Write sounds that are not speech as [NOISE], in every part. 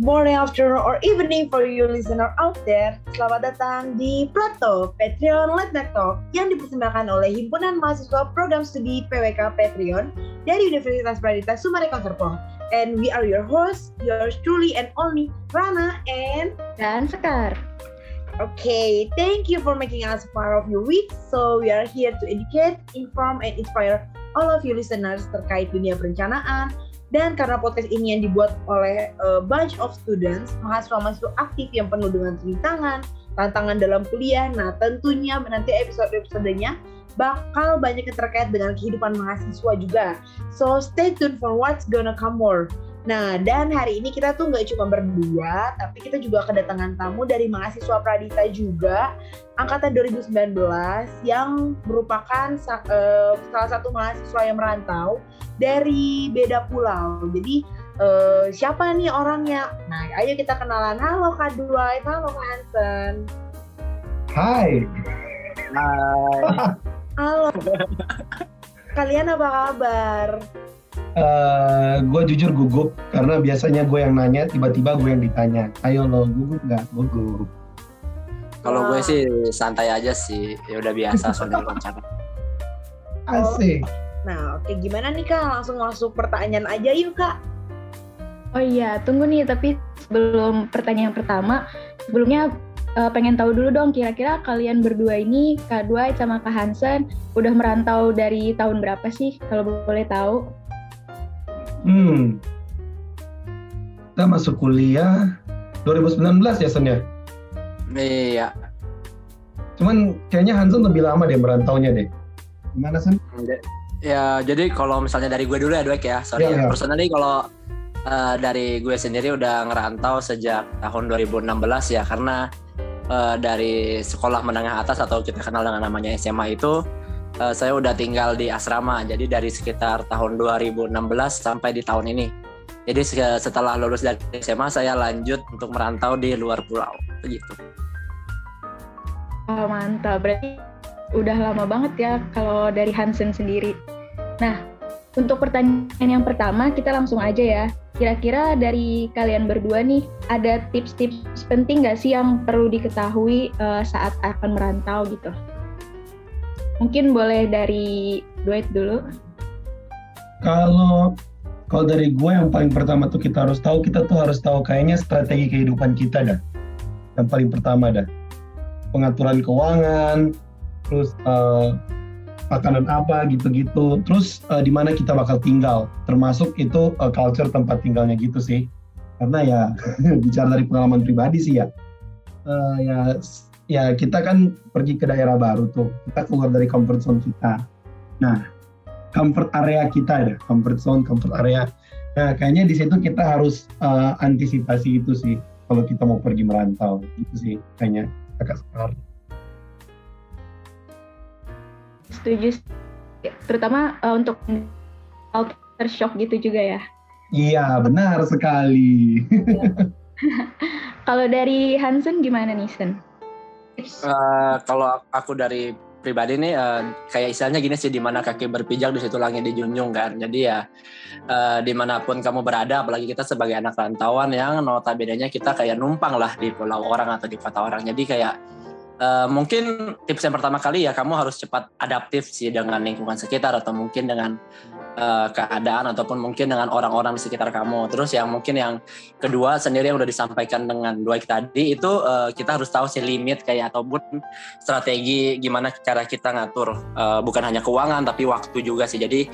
morning, afternoon, or evening for you listener out there. Selamat datang di Proto Patreon Let's Talk yang dipersembahkan oleh Himpunan Mahasiswa Program Studi PWK Patreon dari Universitas Pradita Sumarekon Serpong. And we are your hosts, yours truly and only, Rana and Dan Sekar. Okay, thank you for making us part of your week. So we are here to educate, inform, and inspire all of you listeners terkait dunia perencanaan, dan karena podcast ini yang dibuat oleh a bunch of students, mahasiswa-mahasiswa aktif yang penuh dengan rintangan, tantangan dalam kuliah, nah tentunya nanti episode-episodenya bakal banyak terkait dengan kehidupan mahasiswa juga. So stay tuned for what's gonna come more. Nah, dan hari ini kita tuh nggak cuma berdua, tapi kita juga kedatangan tamu dari mahasiswa Pradita juga, angkatan 2019, yang merupakan uh, salah satu mahasiswa yang merantau dari beda pulau. Jadi, uh, siapa nih orangnya? Nah, ayo kita kenalan. Halo Kak Dwight, halo Kak Hansen. Hai. Hai. Halo. [LAUGHS] Kalian apa kabar? Uh, eh, gue jujur gugup karena biasanya gue yang nanya tiba-tiba gue yang ditanya. Ayo lo gugup nggak? Gugup. Kalau gue sih santai aja sih. Ya udah biasa soalnya [LAUGHS] wawancara. Asik. Nah oke gimana nih kak? Langsung masuk pertanyaan aja yuk kak. Oh iya tunggu nih tapi sebelum pertanyaan pertama sebelumnya uh, pengen tahu dulu dong kira-kira kalian berdua ini Kak Dwight sama Kak Hansen udah merantau dari tahun berapa sih kalau boleh tahu? Hmm. Kita masuk kuliah 2019 ya Sen ya? Iya. Cuman kayaknya Hansen lebih lama deh merantaunya deh. Gimana Sen? Ya jadi kalau misalnya dari gue dulu ya Dwek ya. Sorry ya. ya. Personally kalau uh, dari gue sendiri udah ngerantau sejak tahun 2016 ya karena uh, dari sekolah menengah atas atau kita kenal dengan namanya SMA itu uh, saya udah tinggal di asrama jadi dari sekitar tahun 2016 sampai di tahun ini. Jadi setelah lulus dari SMA saya lanjut untuk merantau di luar pulau begitu oh mantap. Berarti udah lama banget ya kalau dari Hansen sendiri. Nah untuk pertanyaan yang pertama kita langsung aja ya. Kira-kira dari kalian berdua nih ada tips-tips penting nggak sih yang perlu diketahui uh, saat akan merantau gitu? Mungkin boleh dari Dwight dulu. Kalau kalau dari gue yang paling pertama tuh kita harus tahu, kita tuh harus tahu kayaknya strategi kehidupan kita dah. Yang paling pertama dah. Pengaturan keuangan, terus uh, makanan apa gitu-gitu. Terus uh, di mana kita bakal tinggal, termasuk itu uh, culture tempat tinggalnya gitu sih. Karena ya [LAUGHS] bicara dari pengalaman pribadi sih ya. Uh, ya ya kita kan pergi ke daerah baru tuh. Kita keluar dari comfort zone kita. Nah comfort area kita ada. Comfort zone comfort area. Nah kayaknya di situ kita harus uh, antisipasi itu sih. Kalau kita mau pergi merantau itu sih kayaknya. Agak sekali setuju terutama uh, untuk culture shock gitu juga ya. Iya benar sekali. [LAUGHS] Kalau dari Hansen gimana nih Sen? Uh, kalau aku dari pribadi nih uh, kayak istilahnya gini sih di mana kaki berpijak di situ langit dijunjung kan. Jadi ya uh, di mana pun kamu berada apalagi kita sebagai anak rantauan yang notabene kita kayak numpang lah di pulau orang atau di kota orang. Jadi kayak uh, mungkin tips yang pertama kali ya kamu harus cepat adaptif sih dengan lingkungan sekitar atau mungkin dengan uh, keadaan ataupun mungkin dengan orang-orang di sekitar kamu. Terus yang mungkin yang kedua sendiri yang udah disampaikan dengan dua tadi itu uh, kita harus tahu sih limit kayak ataupun strategi gimana cara kita ngatur uh, bukan hanya keuangan tapi waktu juga sih. Jadi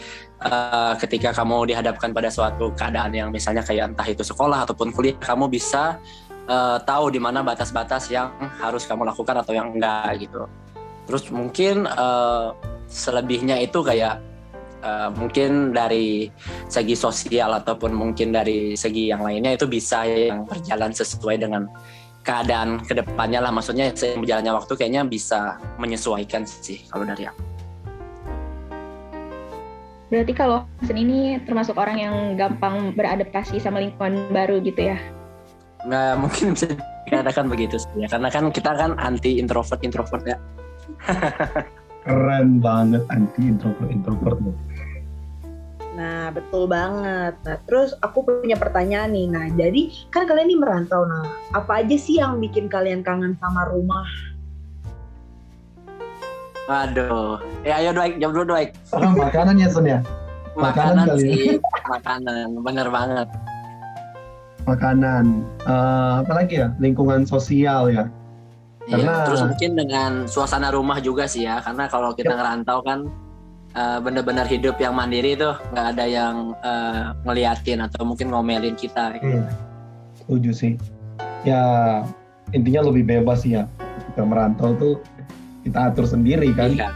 uh, ketika kamu dihadapkan pada suatu keadaan yang misalnya kayak entah itu sekolah ataupun kuliah kamu bisa uh, tahu di mana batas-batas yang harus kamu lakukan atau yang enggak gitu. Terus mungkin uh, selebihnya itu kayak uh, mungkin dari segi sosial ataupun mungkin dari segi yang lainnya itu bisa yang berjalan sesuai dengan keadaan ke depannya lah maksudnya berjalannya waktu kayaknya bisa menyesuaikan sih kalau dari aku. Berarti kalau Hasan ini termasuk orang yang gampang beradaptasi sama lingkungan baru gitu ya? Nah, mungkin bisa dikatakan begitu sih ya karena kan kita kan anti introvert introvert ya. Keren banget anti introvert introvert Nah, betul banget. Nah, terus aku punya pertanyaan nih. Nah, jadi kan kalian ini merantau. Nah, apa aja sih yang bikin kalian kangen sama rumah? Waduh. Ya ayo Doaik, jawab dulu Doaik. Oh, makanan ya Sun ya? Makanan Makanan, ya. sih. Makanan. Bener banget. Makanan. Eh, apa lagi ya? Lingkungan sosial ya. Iya, Karena- terus mungkin dengan suasana rumah juga sih ya, karena kalau kita Yap. ngerantau kan eh, bener-bener hidup yang mandiri tuh nggak ada yang eh, ngeliatin atau mungkin ngomelin kita. gitu. Hmm. Setuju sih. Ya intinya lebih bebas sih ya. Kita merantau tuh kita atur sendiri kan. Iya.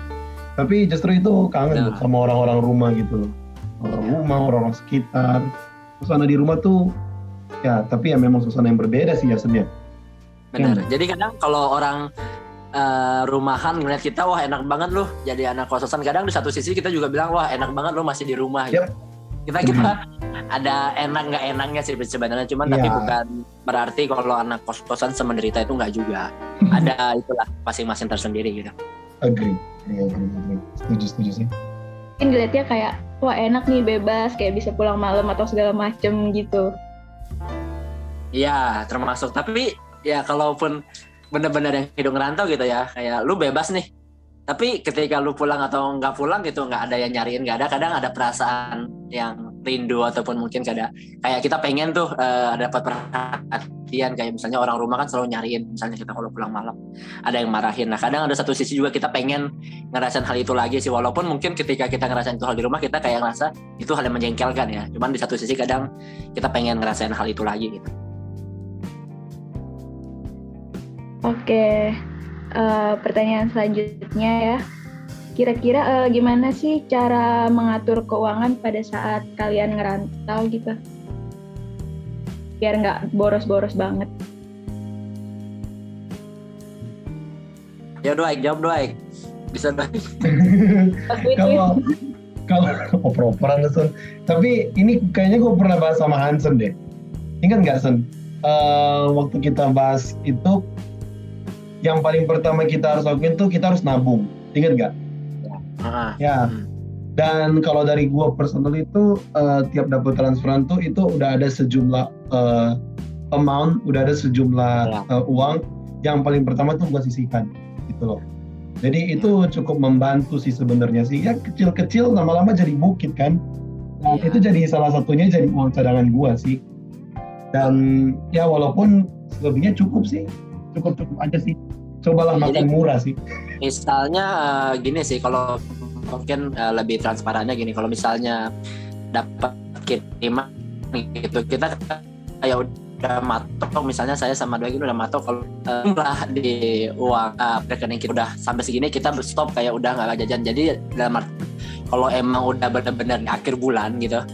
Tapi justru itu kangen Nah. sama orang-orang rumah gitu loh. Orang Iya. rumah, orang-orang sekitar. Suasana di rumah tuh ya tapi ya memang suasana yang berbeda sih ya Sun ya. Bener. Jadi kadang kalau orang eh, rumahan ngeliat kita, wah enak banget loh jadi anak kosan. Kadang di satu sisi kita juga bilang, wah enak banget lo masih di rumah. Gitu. Yap. Kita kita ada enak nggak enaknya sih sebenarnya, cuman tapi Iya. bukan berarti kalau anak kos kosan semenderita itu nggak juga. ada itulah masing-masing tersendiri gitu. Agree. Iya, agree, agree. Setuju, setuju sih. Mungkin dilihatnya kayak wah enak nih bebas kayak bisa pulang malam atau segala macem gitu. Iya, termasuk. Tapi ya kalaupun bener-bener yang hidup ngerantau gitu ya, kayak lu bebas nih. Tapi ketika lu pulang atau nggak pulang gitu, nggak ada yang nyariin, nggak ada. Kadang ada perasaan yang rindu ataupun mungkin kada kayak kita pengen tuh eh, dapat perhatian. Kayak misalnya orang rumah kan selalu nyariin misalnya kita kalau pulang malam ada yang marahin. Nah kadang ada satu sisi juga kita pengen ngerasain hal itu lagi sih. Walaupun mungkin ketika kita ngerasain itu hal di rumah kita kayak ngerasa itu hal yang menjengkelkan ya. Cuman di satu sisi kadang kita pengen ngerasain hal itu lagi gitu Oke, eh, pertanyaan selanjutnya ya. Kira-kira eh, gimana sih cara mengatur keuangan pada saat kalian ngerantau gitu? Biar nggak boros-boros banget. Ya Doaik, jawab Doaik. Bisa Doaik. [LAUGHS] Kalau kalau oper-operan Sun. Tapi ini kayaknya gue pernah bahas sama Hansen deh. Ingat nggak Sun? Eh, waktu kita bahas itu yang paling pertama kita harus lakuin tuh kita harus nabung. Ingat nggak? Ah, Ya. Hmm. Dan kalau dari gua personal itu eh, tiap dapat transferan tuh itu udah ada sejumlah eh, amount, udah ada sejumlah Ya. eh, uang yang paling pertama tuh gua sisihkan gitu loh. Jadi itu cukup membantu sih sebenarnya sih. Ya kecil-kecil lama-lama jadi bukit kan. Nah, Iya. itu jadi salah satunya jadi uang cadangan gua sih. Dan ya walaupun selebihnya cukup sih, cukup-cukup aja sih. Cobalah Jadi- makan murah sih. Misalnya eh, gini sih, kalau mungkin eh, lebih transparannya gini, kalau misalnya dapat kiriman gitu, kita kayak udah matok, misalnya saya sama dua ini udah matok kalau jumlah di uang eh, rekening kita udah sampai segini kita stop kayak udah nggak jajan. Jadi dalam kalau emang udah bener-bener akhir bulan gitu,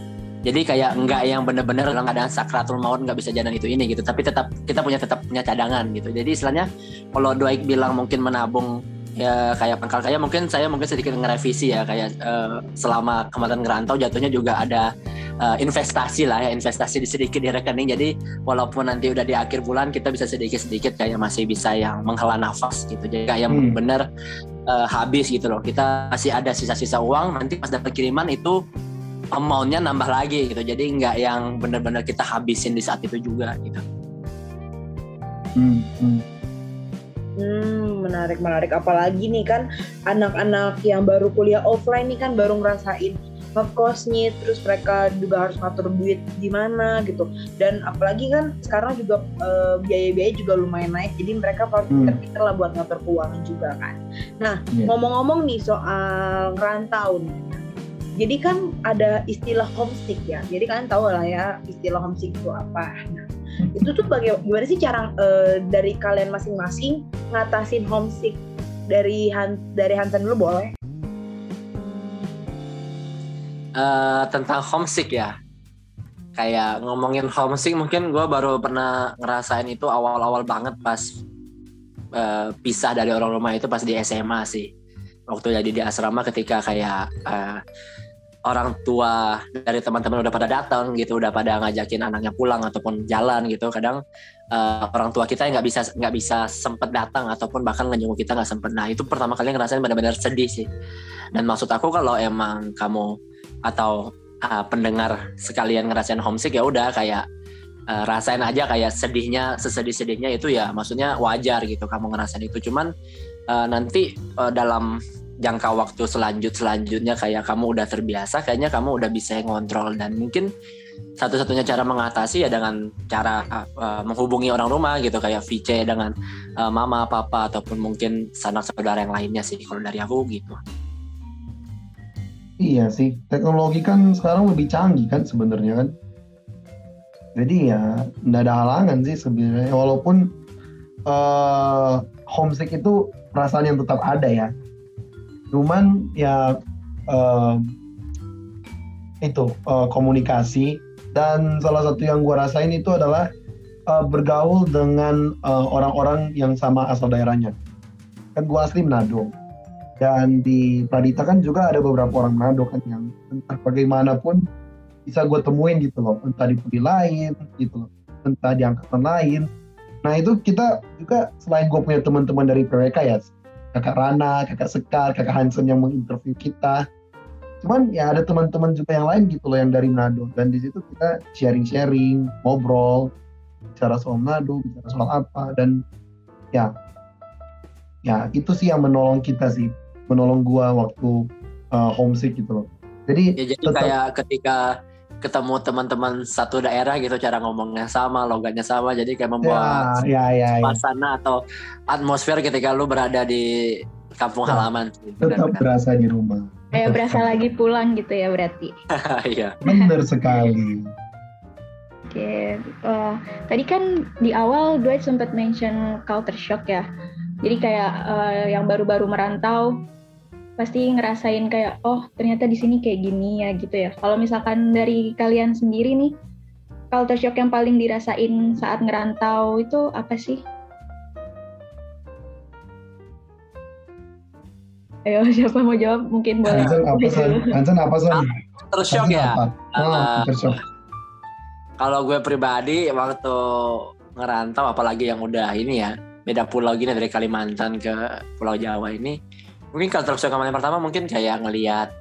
jadi kayak enggak yang bener-bener dalam keadaan sakratul maut nggak bisa jalan itu ini gitu. Tapi tetap kita punya tetap punya cadangan gitu. Jadi istilahnya kalau Doaik bilang mungkin menabung ya kayak pangkal kaya mungkin saya mungkin sedikit ngerevisi ya kayak eh, selama kemarin ngerantau jatuhnya juga ada eh, investasi lah ya investasi di sedikit di rekening. Jadi walaupun nanti udah di akhir bulan kita bisa sedikit-sedikit kayak masih bisa yang menghela nafas gitu. Jadi kayak Hmm. bener eh, habis gitu loh. Kita masih ada sisa-sisa uang nanti pas dapat kiriman itu amountnya nambah lagi gitu jadi nggak yang bener-bener kita habisin di saat itu juga gitu Hmm, hmm. Hmm, menarik menarik. Apalagi nih kan anak-anak yang baru kuliah offline nih kan baru ngerasain ngekosnya, terus mereka juga harus ngatur duit gimana gitu. Dan apalagi kan sekarang juga eh, biaya-biaya juga lumayan naik, jadi mereka harus Hmm. pinter-pinter lah buat ngatur keuangan juga kan. Nah, Iya. ngomong-ngomong nih soal ngerantau nih. Jadi kan ada istilah homesick ya. Jadi kalian tahu lah ya istilah homesick itu apa. Nah, itu tuh baga- gimana sih cara eh, dari kalian masing-masing ngatasin homesick dari Han dari Hansen dulu boleh? Eh, tentang homesick ya kayak ngomongin homesick mungkin gue baru pernah ngerasain itu awal-awal banget pas eh, pisah dari orang rumah itu pas di SMA sih waktu jadi di asrama ketika kayak eh, orang tua dari teman-teman udah pada datang gitu udah pada ngajakin anaknya pulang ataupun jalan gitu. Kadang eh, orang tua kita nggak bisa nggak bisa sempet datang ataupun bahkan ngejenguk kita nggak sempet. Nah itu pertama kali ngerasain benar-benar sedih sih. Dan maksud aku kalau emang kamu atau uh, pendengar sekalian ngerasain homesick ya udah kayak uh, rasain aja kayak sedihnya sesedih-sedihnya itu ya maksudnya wajar gitu kamu ngerasain itu. Cuman uh, nanti uh, dalam jangka waktu selanjut selanjutnya kayak kamu udah terbiasa kayaknya kamu udah bisa ngontrol. Dan mungkin satu-satunya cara mengatasi ya dengan cara uh, menghubungi orang rumah gitu kayak VC dengan uh, mama papa ataupun mungkin sanak saudara yang lainnya sih kalau dari aku gitu. Iya sih teknologi kan sekarang lebih canggih kan sebenarnya kan. Jadi ya nggak ada halangan sih sebenarnya walaupun uh, homesick itu perasaan yang tetap ada ya cuman ya uh, itu uh, komunikasi. Dan salah satu yang gue rasain itu adalah uh, bergaul dengan orang-orang uh, yang sama asal daerahnya. Kan gue asli Manado. Dan di Pradita kan juga ada beberapa orang Manado kan yang entah bagaimanapun bisa gue temuin gitu loh. Entah di prodi lain gitu loh. Entah di angkatan lain. Nah itu kita juga selain gue punya teman-teman dari PWK ya kakak Rana, kakak Sekar, kakak Hansen yang menginterview kita. Cuman ya ada teman-teman juga yang lain gitu loh yang dari Manado dan di situ kita sharing-sharing, ngobrol, bicara soal Manado, bicara soal apa dan ya ya itu sih yang menolong kita sih, menolong gua waktu uh, homesick gitu loh. Jadi, ya, jadi tetap, kayak ketika ketemu teman-teman satu daerah gitu cara ngomongnya sama logatnya sama. Jadi kayak membuat ya, ya, ya, suasana ya. atau atmosfer ketika lu berada di kampung nah, halaman. Tetap benar. berasa di rumah. Kayak berasa lagi pulang gitu ya berarti. [LAUGHS] Iya. Benar sekali. Oke okay. uh, tadi kan di awal Dwight sempat mention culture shock ya. Jadi kayak uh, yang baru-baru merantau pasti ngerasain kayak oh ternyata di sini kayak gini ya gitu ya. Kalau misalkan dari kalian sendiri nih culture shock yang paling dirasain saat ngerantau itu apa sih? Ayo [LAUGHS] siapa mau jawab mungkin boleh. Hansen apa sih? Hansen apa sih? Culture shock ya. Uh, shock. Kalau gue pribadi waktu ngerantau apalagi yang udah ini ya beda pulau gini dari Kalimantan ke Pulau Jawa ini mungkin kalau terus yang pertama mungkin kayak ngelihat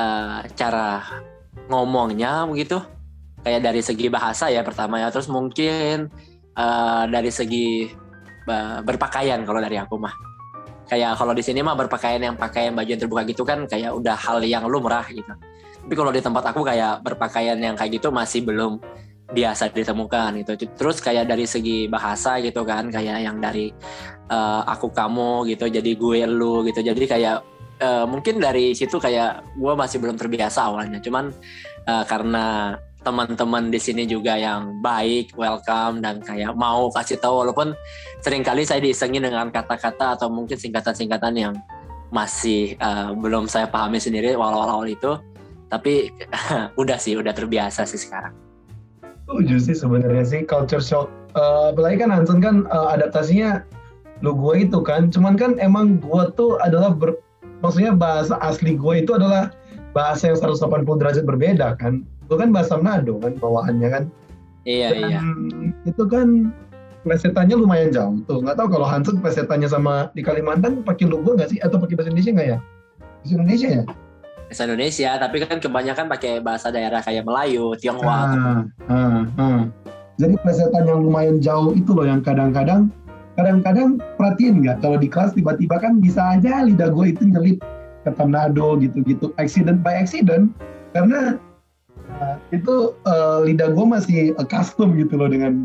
uh, cara ngomongnya begitu. Kayak dari segi bahasa ya pertama ya. Terus mungkin uh, dari segi uh, berpakaian kalau dari aku mah. Kayak kalau di sini mah berpakaian yang pakaian baju yang terbuka gitu kan kayak udah hal yang lumrah gitu. Tapi kalau di tempat aku kayak berpakaian yang kayak gitu masih belum biasa ditemukan gitu. Terus kayak dari segi bahasa gitu kan, kayak yang dari uh, aku kamu gitu, jadi gue lu gitu. Jadi kayak uh, mungkin dari situ kayak gue masih belum terbiasa awalnya. Cuman uh, karena teman-teman di sini juga yang baik, welcome dan kayak mau kasih tahu walaupun sering kali saya diisengin dengan kata-kata atau mungkin singkatan-singkatan yang masih uh, belum saya pahami sendiri awal-awal itu. Tapi [LAUGHS] udah sih, udah terbiasa sih sekarang setuju sih sebenarnya sih culture shock. Uh, apalagi kan Hansen kan uh, adaptasinya lu gue itu kan. Cuman kan emang gue tuh adalah ber, maksudnya bahasa asli gue itu adalah bahasa yang 180 derajat berbeda kan. Itu kan bahasa Manado kan bawaannya kan. Iya Dan iya. Itu kan plesetannya lumayan jauh tuh. Nggak tahu kalau Hansen plesetannya sama di Kalimantan pakai lu gue nggak sih atau pakai bahasa Indonesia nggak ya? Bahasa Indonesia ya? Bahasa Indonesia tapi kan kebanyakan pakai bahasa daerah kayak Melayu, Tionghoa. Ah, ah, ah. Jadi plesetan yang lumayan jauh itu loh yang kadang-kadang kadang-kadang perhatiin nggak kalau di kelas tiba-tiba kan bisa aja lidah gue itu nyelip ke Manado gitu-gitu accident by accident karena uh, itu uh, lidah gue masih uh, custom gitu loh dengan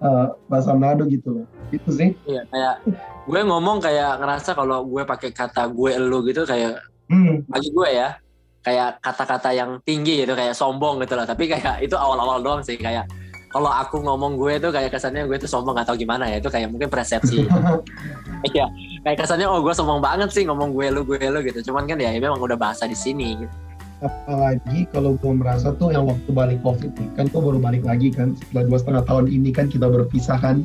uh, bahasa Manado gitu loh itu sih iya kayak gue ngomong kayak ngerasa kalau gue pakai kata gue elu gitu kayak hmm. bagi gue ya kayak kata-kata yang tinggi gitu kayak sombong gitu lah. Tapi kayak itu awal-awal doang sih kayak kalau aku ngomong gue tuh kayak kesannya gue tuh sombong atau gimana ya itu kayak mungkin persepsi. [LAUGHS] Iya kayak kesannya oh gue sombong banget sih ngomong gue lu gue lu gitu. Cuman kan ya, ya memang udah bahasa di sini gitu. Apalagi kalau gue merasa tuh yang waktu balik covid nih kan gue baru balik lagi kan setelah dua setengah tahun ini kan kita berpisah kan.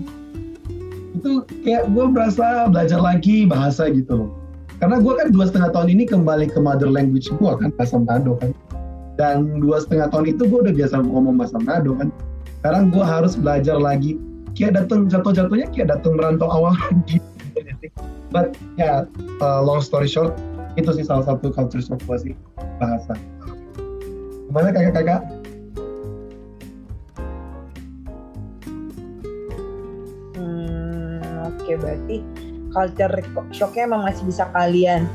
Itu kayak gue merasa belajar lagi bahasa gitu. loh karena gue kan dua setengah tahun ini kembali ke mother language gue kan bahasa Manado kan. Dan dua setengah tahun itu gue udah biasa ngomong bahasa Manado kan. Sekarang gue harus belajar lagi. Kayak datang jatuh-jatuhnya kayak datang merantau awal [LAUGHS] lagi. But ya yeah, uh, long story short itu sih salah satu culture shock gue sih bahasa. Gimana kakak-kakak? Hmm, oke berarti culture shocknya emang masih bisa kalian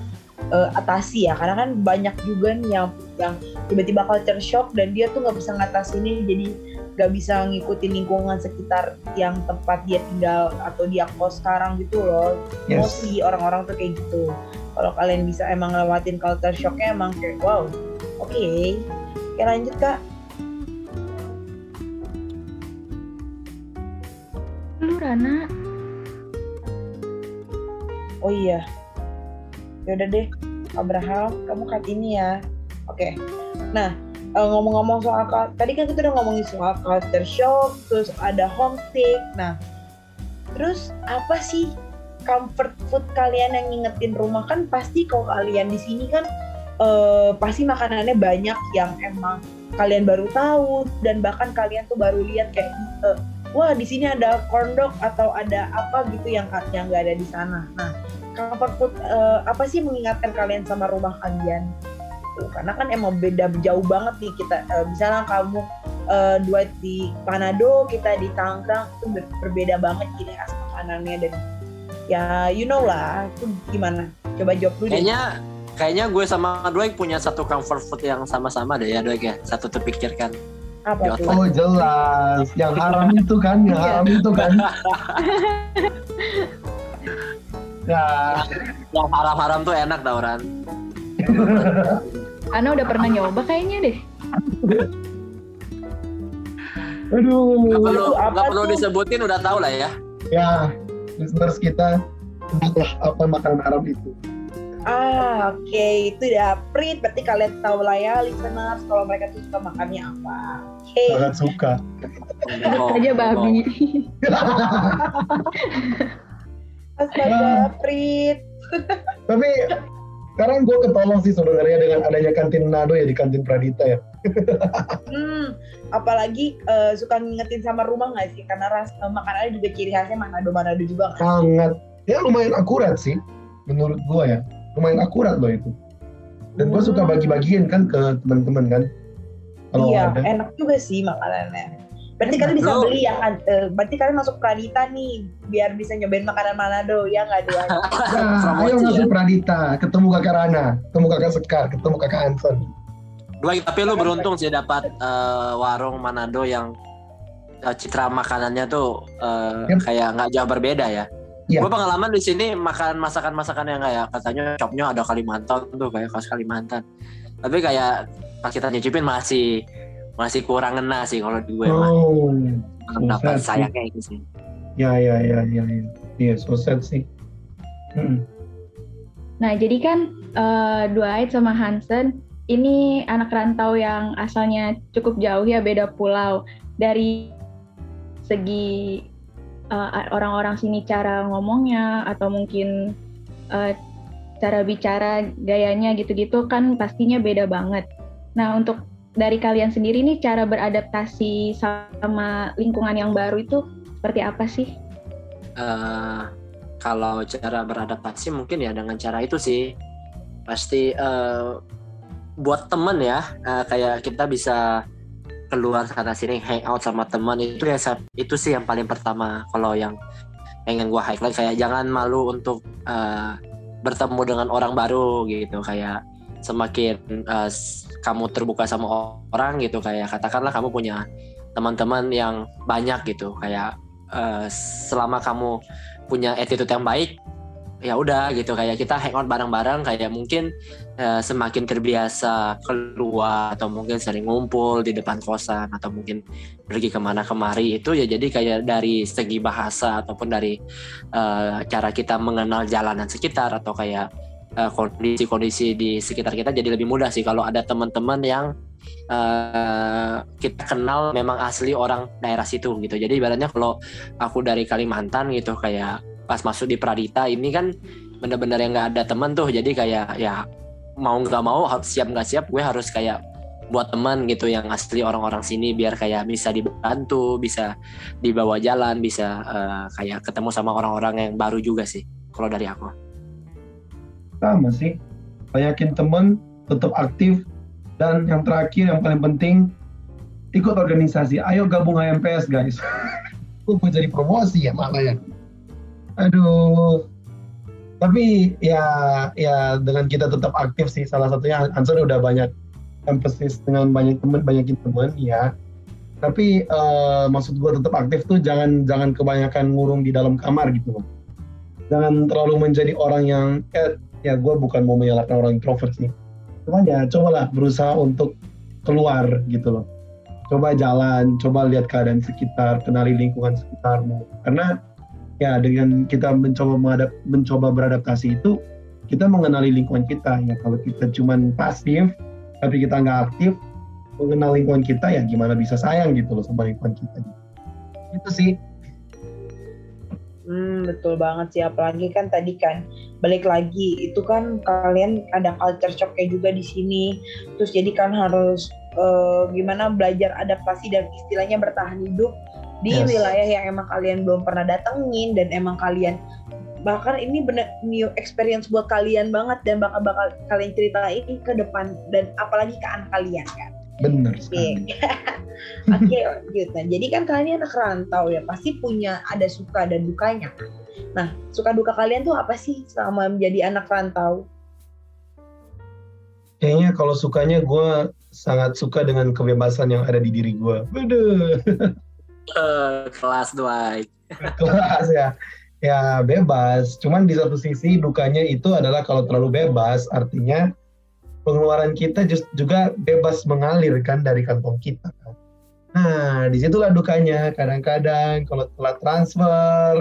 uh, atasi ya. Karena kan banyak juga nih yang yang tiba-tiba culture shock dan dia tuh nggak bisa ngatasinnya jadi nggak bisa ngikutin lingkungan sekitar yang tempat dia tinggal atau dia kos sekarang gitu loh. Yes. mostly orang-orang tuh kayak gitu. Kalau kalian bisa emang ngelewatin culture shocknya emang kayak wow oke oke lanjut kak. Lu Rana, Oh iya. Yaudah deh, Abraham, kamu cut ini ya. Oke. Nah, eh, ngomong-ngomong soal tadi kan kita udah ngomongin soal culture shock, terus ada homesick. Nah, terus apa sih comfort food kalian yang ngingetin rumah kan pasti kalau kalian di sini kan eh, pasti makanannya banyak yang emang kalian baru tahu dan bahkan kalian tuh baru lihat kayak eh, wah di sini ada corn dog atau ada apa gitu yang yang nggak ada di sana. Nah, comfort food eh, apa sih mengingatkan kalian sama rumah kalian? Gitu. Karena kan emang beda jauh banget nih kita. eh, misalnya kamu eh, Dwight di Manado, kita di Tangerang itu ber- berbeda banget ciri khas makanannya dan ya you know lah itu gimana? Coba jawab dulu. Kayaknya kayaknya gue sama Dwight punya satu comfort food yang sama-sama deh ya Dwight ya. Satu terpikirkan. Apa tuh? Oh jelas, yang haram itu kan, yang Iya. haram itu kan. [LAUGHS] ya, Yang haram-haram tuh enak tau Ran. [LAUGHS] Ana udah pernah nyoba kayaknya deh. aduh. Gak perlu, Apa nggak perlu tuh? disebutin udah tau lah ya. Ya, listeners kita entahlah apa makanan haram itu. Ah, oke itu udah Prit. Berarti kalian tahu lah ya listeners kalau mereka tuh suka makannya apa. Oke. Sangat suka. Oh, Aja babi. Astaga, Prit. Tapi sekarang gue ketolong sih sebenarnya dengan adanya kantin Nado ya di kantin Pradita ya. Hmm, apalagi eh, suka ngingetin sama rumah nggak sih? Karena ras eh, makanannya juga ciri khasnya Manado-Manado juga kan. Sangat, ya lumayan akurat sih menurut gue ya. Lumayan akurat loh itu. Dan gue suka bagi-bagiin kan ke teman-teman kan. Kalau iya, ada. enak juga sih makanannya. Berarti kalian bisa beli ya kan? Eh, berarti kalian masuk Pradita nih, biar bisa nyobain makanan Manado, ya nggak dua? [LAUGHS] Nah, ayo ya. masuk Pradita, ketemu kakak Rana, ketemu kakak Sekar, ketemu kakak Anson. Dwight, tapi lu beruntung sih dapat eh, warung Manado yang eh, citra makanannya tuh eh, Yep. kayak nggak jauh berbeda ya. Iya. Gue pengalaman di sini makan masakan-masakan yang kayak katanya copnya ada Kalimantan tuh kayak khas Kalimantan. Tapi kayak pas kita nyicipin masih masih kurang ngena sih kalau di gue mah. Oh, sih. sayangnya itu sih. ya ya ya ya ya. Iya, so sad sih. Hmm. Nah, jadi kan eh, Dwight sama Hansen ini anak rantau yang asalnya cukup jauh ya, beda pulau. Dari segi eh, orang-orang sini cara ngomongnya atau mungkin eh, cara bicara gayanya gitu-gitu kan pastinya beda banget. Nah, untuk dari kalian sendiri nih cara beradaptasi sama lingkungan yang baru itu seperti apa sih? eh kalau cara beradaptasi mungkin ya dengan cara itu sih pasti eh, buat temen ya eh, kayak kita bisa keluar sana sini hangout sama teman itu ya itu sih yang paling pertama kalau yang pengen gua highlight kayak jangan malu untuk eh, bertemu dengan orang baru gitu kayak semakin s- kamu terbuka sama orang gitu. Kayak katakanlah kamu punya teman-teman yang banyak gitu. Kayak eh, selama kamu punya attitude yang baik ya udah gitu. Kayak kita hangout bareng-bareng kayak mungkin eh, semakin terbiasa keluar atau mungkin sering ngumpul di depan kosan atau mungkin pergi ke mana kemari itu ya jadi kayak dari segi bahasa ataupun dari eh, cara kita mengenal jalanan sekitar atau kayak eh, kondisi-kondisi di sekitar kita jadi lebih mudah sih. Kalau ada teman-teman yang eh, kita kenal memang asli orang daerah situ gitu. Jadi ibaratnya kalau aku dari Kalimantan gitu kayak pas masuk di Pradita ini kan bener-bener yang nggak ada teman tuh. Jadi kayak ya mau nggak mau siap nggak siap gue harus kayak buat teman gitu yang asli orang-orang sini biar kayak bisa dibantu bisa dibawa jalan bisa eh, kayak ketemu sama orang-orang yang baru juga sih kalau dari aku Sama sih. Banyakin temen, tetap aktif, Dan yang terakhir yang paling penting ikut organisasi. Ayo gabung HMPS guys. [LAUGHS] Gue mau jadi promosi ya malah ya. Aduh. Tapi ya ya dengan kita tetap aktif sih salah satunya Ansor udah banyak emphasis dengan banyak teman banyakin teman ya. Tapi uh, maksud gue tetap aktif tuh jangan jangan kebanyakan ngurung di dalam kamar gitu loh. Jangan terlalu menjadi orang yang eh, ya gue bukan mau menyalahkan orang introvert sih. Cuman ya cobalah berusaha untuk keluar gitu loh. Coba jalan coba lihat keadaan sekitar kenali lingkungan sekitarmu. Karena ya dengan kita mencoba mengadap, mencoba beradaptasi itu kita mengenali lingkungan kita ya. Kalau kita cuman pasif tapi kita nggak aktif mengenal lingkungan kita ya gimana bisa sayang gitu loh sama lingkungan kita. Itu sih Hmm, betul banget sih apalagi kan tadi kan balik lagi itu kan kalian ada culture shock kayak juga di sini terus jadi kan harus uh, gimana belajar adaptasi dan istilahnya bertahan hidup di yes. wilayah yang emang kalian belum pernah datengin dan emang kalian bahkan ini bener new experience buat kalian banget dan bakal bakal kalian ceritain ke depan dan apalagi ke anak kalian kan Benar sekali. [LAUGHS] Oke, okay, lanjut. Nah, jadi kan kalian anak rantau ya, pasti punya ada suka dan dukanya. Nah, suka duka kalian tuh apa sih selama menjadi anak rantau? Kayaknya kalau sukanya gue sangat suka dengan kebebasan yang ada di diri gue. Bede. Uh, kelas dua. [LAUGHS] kelas ya. Ya bebas. Cuman di satu sisi dukanya itu adalah kalau terlalu bebas, artinya pengeluaran kita juga bebas mengalir kan dari kantong kita. Nah, di situlah dukanya. Kadang-kadang kalau telat transfer,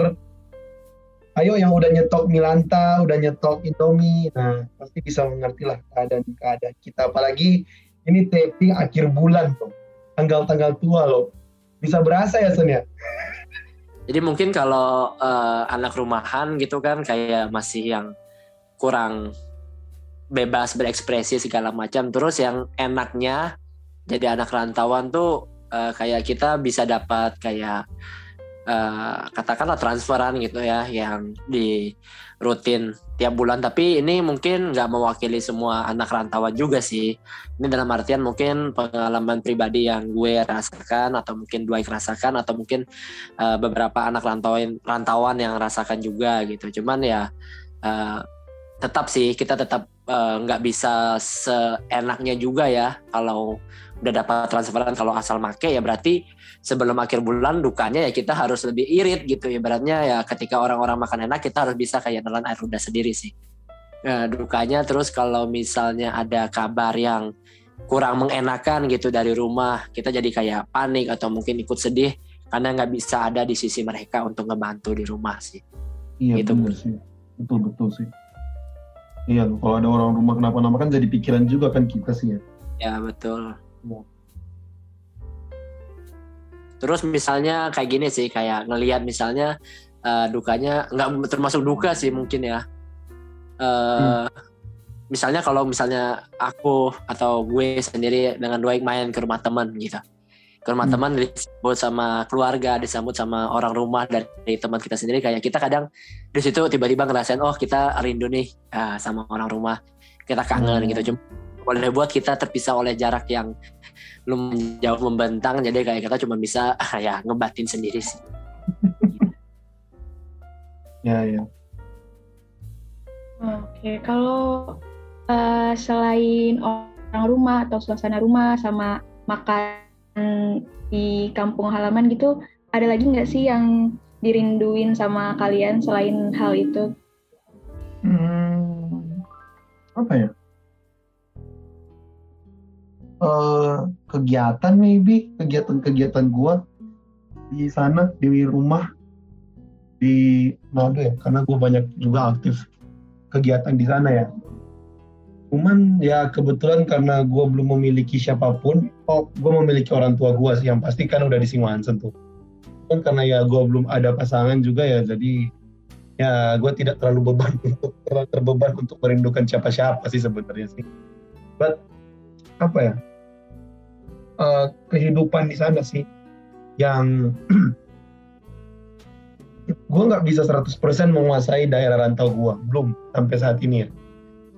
ayo yang udah nyetok Milanta, udah nyetok Indomie, nah pasti bisa mengerti lah keadaan-keadaan kita. Apalagi ini taping akhir bulan tuh, tanggal-tanggal tua loh. Bisa berasa ya Sen ya? Jadi mungkin kalau uh, anak rumahan gitu kan kayak masih yang kurang bebas berekspresi segala macam. Terus yang enaknya jadi anak rantauan tuh uh, kayak kita bisa dapat kayak uh, katakanlah transferan gitu ya yang di rutin tiap bulan. Tapi ini mungkin nggak mewakili semua anak rantauan juga sih. Ini dalam artian mungkin pengalaman pribadi yang gue rasakan atau mungkin dua rasakan atau mungkin uh, beberapa anak rantauan rantauan yang rasakan juga gitu. Cuman ya uh, tetap sih kita tetap nggak uh, bisa seenaknya juga ya kalau udah dapat transferan kalau asal make ya berarti sebelum akhir bulan dukanya ya kita harus lebih irit gitu. Ya beratnya ya ketika orang-orang makan enak kita harus bisa kayak nelan air udah sendiri sih. Nah, dukanya terus kalau misalnya ada kabar yang kurang mengenakan gitu dari rumah kita jadi kayak panik atau mungkin ikut sedih karena nggak bisa ada di sisi mereka untuk ngebantu di rumah sih. Iya gitu. betul sih. Betul betul sih Iya, kalau ada orang rumah kenapa-napa kan jadi pikiran juga kan kita sih ya. Ya betul. Ya. Terus misalnya kayak gini sih, kayak ngelihat misalnya uh, dukanya nggak termasuk duka sih mungkin ya. Uh, hmm. Misalnya kalau misalnya aku atau gue sendiri dengan dua main ke rumah teman gitu ke rumah hmm. teman disambut sama keluarga disambut sama orang rumah dari teman kita sendiri kayak kita kadang di situ tiba-tiba ngerasain oh kita rindu nih uh, sama orang rumah. Kita kangen hmm. gitu. Cuma boleh buat kita terpisah oleh jarak yang belum jauh membentang. Jadi kayak kita cuma bisa [LAUGHS] ya ngebatin sendiri sih. [LAUGHS] Ya ya. Oke kalau uh, selain orang rumah atau suasana rumah sama makan di kampung halaman gitu ada lagi nggak sih yang dirinduin sama kalian selain hal itu? Hmm, apa ya? Uh, kegiatan maybe kegiatan-kegiatan gua di sana di rumah di Manado ya karena gue banyak juga aktif kegiatan di sana ya Cuman ya kebetulan karena gue belum memiliki siapa pun, oh gue memiliki orang tua gue sih yang pasti kan udah di Singwansen tuh. Kan karena ya gue belum ada pasangan juga ya, jadi ya gue tidak terlalu beban [LAUGHS] untuk terlalu terbeban untuk merindukan siapa-siapa sih sebenarnya sih. But apa ya? Uh, kehidupan di sana sih yang [CLEARS THROAT] gue nggak bisa 100% menguasai daerah rantau gue belum sampai saat ini ya.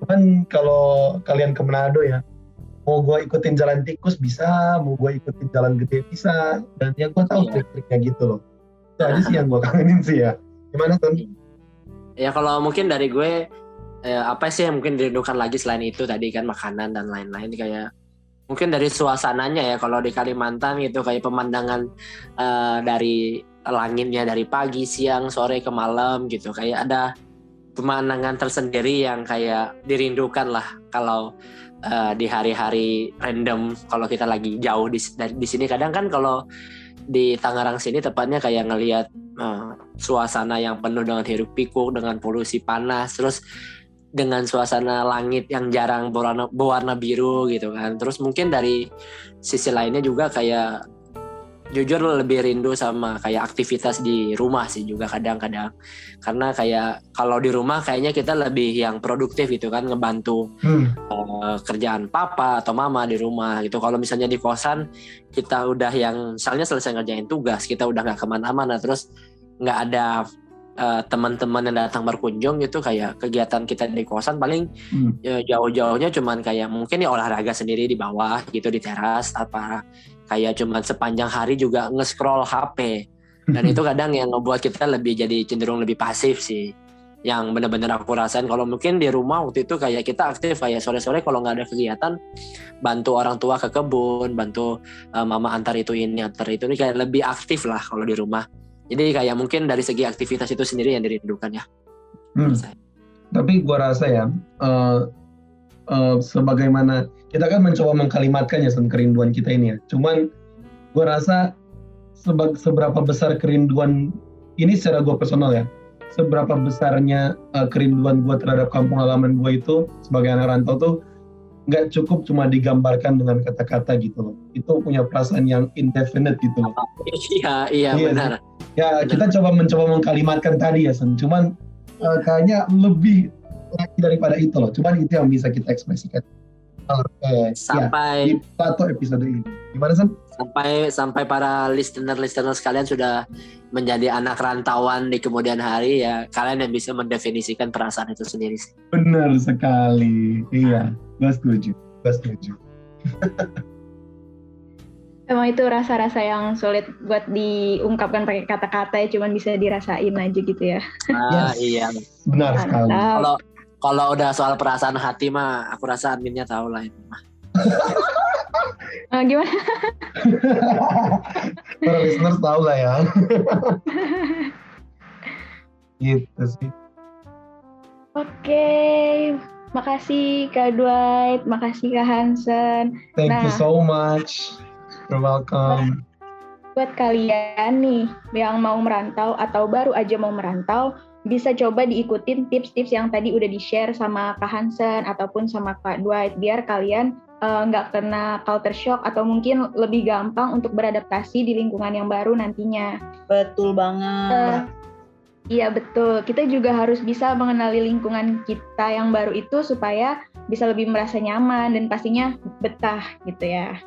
Cuman kalau kalian ke Manado ya, mau gue ikutin jalan tikus bisa mau gue ikutin jalan gede bisa. Dan ya gue tahu Iya. trik-triknya gitu loh. Itu aja sih yang gue kangenin sih ya. Gimana Ton? Ya kalau mungkin dari gue eh, apa sih yang mungkin dirindukan lagi selain itu tadi kan makanan dan lain-lain kayak mungkin dari suasananya ya kalau di Kalimantan gitu kayak pemandangan eh, dari langitnya dari pagi, siang, sore ke malam gitu. Kayak ada pemandangan tersendiri yang kayak dirindukan lah kalau eh, di hari-hari random kalau kita lagi jauh di, di sini. Kadang kan kalau di Tangerang sini tepatnya kayak ngelihat eh, suasana yang penuh dengan hiruk pikuk dengan polusi panas terus dengan suasana langit yang jarang berwarna, berwarna biru gitu kan. Terus mungkin dari sisi lainnya juga kayak jujur lebih rindu sama kayak aktivitas di rumah sih juga kadang-kadang karena kayak kalau di rumah kayaknya kita lebih yang produktif gitu kan ngebantu Hmm. eh, kerjaan papa atau mama di rumah gitu. Kalau misalnya di kosan kita udah yang misalnya selesai ngerjain tugas, kita udah nggak ke mana-mana, terus nggak ada eh, teman-teman yang datang berkunjung gitu kayak kegiatan kita di kosan paling Hmm. ya, jauh-jauhnya cuman kayak mungkin ya olahraga sendiri di bawah gitu di teras apa kayak cuman sepanjang hari juga nge-scroll HP dan itu kadang yang ngebuat kita lebih jadi cenderung lebih pasif sih. Yang benar-benar aku rasain kalau mungkin di rumah waktu itu kayak kita aktif kayak sore-sore kalau nggak ada kegiatan bantu orang tua ke kebun bantu eh, mama antar itu ini antar itu ini kayak lebih aktif lah kalau di rumah. Jadi kayak mungkin dari segi aktivitas itu sendiri yang dirindukan ya. Hmm. tapi gue rasa ya eh, eh, sebagaimana kita kan mencoba mengkalimatkan ya tentang kerinduan kita ini ya. Cuman gue rasa seba- seberapa besar kerinduan ini secara gue personal ya seberapa besarnya eh, kerinduan gue terhadap kampung halaman gue itu sebagai anak rantau tuh nggak cukup cuma digambarkan dengan kata-kata gitu loh. Itu punya perasaan yang indefinite gitu loh. Iya iya Iya, benar. ya Benar. kita coba mencoba mengkalimatkan tadi ya Sen cuman eh, kayaknya lebih lagi daripada itu loh cuman itu yang bisa kita ekspresikan Oke, ya sampai di satu episode ini gimana Sen? sampai sampai para listener listener sekalian sudah menjadi anak rantauan di kemudian hari ya kalian yang bisa mendefinisikan perasaan itu sendiri sih. benar sekali iya gue setuju gue setuju [LAUGHS] Emang itu rasa-rasa yang sulit buat diungkapkan pakai kata-kata ya, cuman bisa dirasain aja gitu ya. Ah, Yes. iya. benar sekali. Kalau kalau udah soal perasaan hati mah aku rasa adminnya tahu lah itu mah. Eh, [LAUGHS] gimana? [LAUGHS] para listeners tahu lah ya [LAUGHS] gitu sih Oke, makasih Kak Dwight, makasih Kak Hansen. thank you Nah. so much you're welcome Buat kalian nih yang mau merantau atau baru aja mau merantau, bisa coba diikutin tips-tips yang tadi udah di-share sama Kak Hansen ataupun sama Kak Dwight biar kalian eh, nggak kena culture shock atau mungkin lebih gampang untuk beradaptasi di lingkungan yang baru nantinya. Betul banget. Iya betul. Kita juga harus bisa mengenali lingkungan kita yang baru itu supaya bisa lebih merasa nyaman dan pastinya betah gitu ya.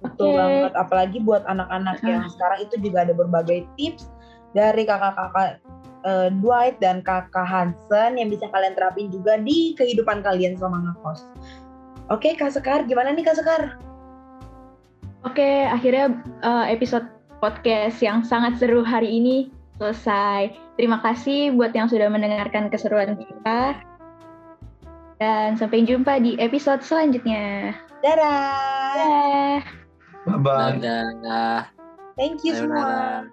Betul Oke. banget. Apalagi buat anak-anak yang sekarang itu juga ada berbagai tips dari kakak-kakak eh, Dwight dan kakak Hansen yang bisa kalian terapin juga di kehidupan kalian selama ngekos. Oke, Kak Sekar, gimana nih Kak Sekar? Oke, akhirnya eh, episode podcast yang sangat seru hari ini selesai. Terima kasih buat yang sudah mendengarkan keseruan kita. Dan sampai jumpa di episode selanjutnya. Dadah. Dadah. bye bye Dadah. Thank you semua.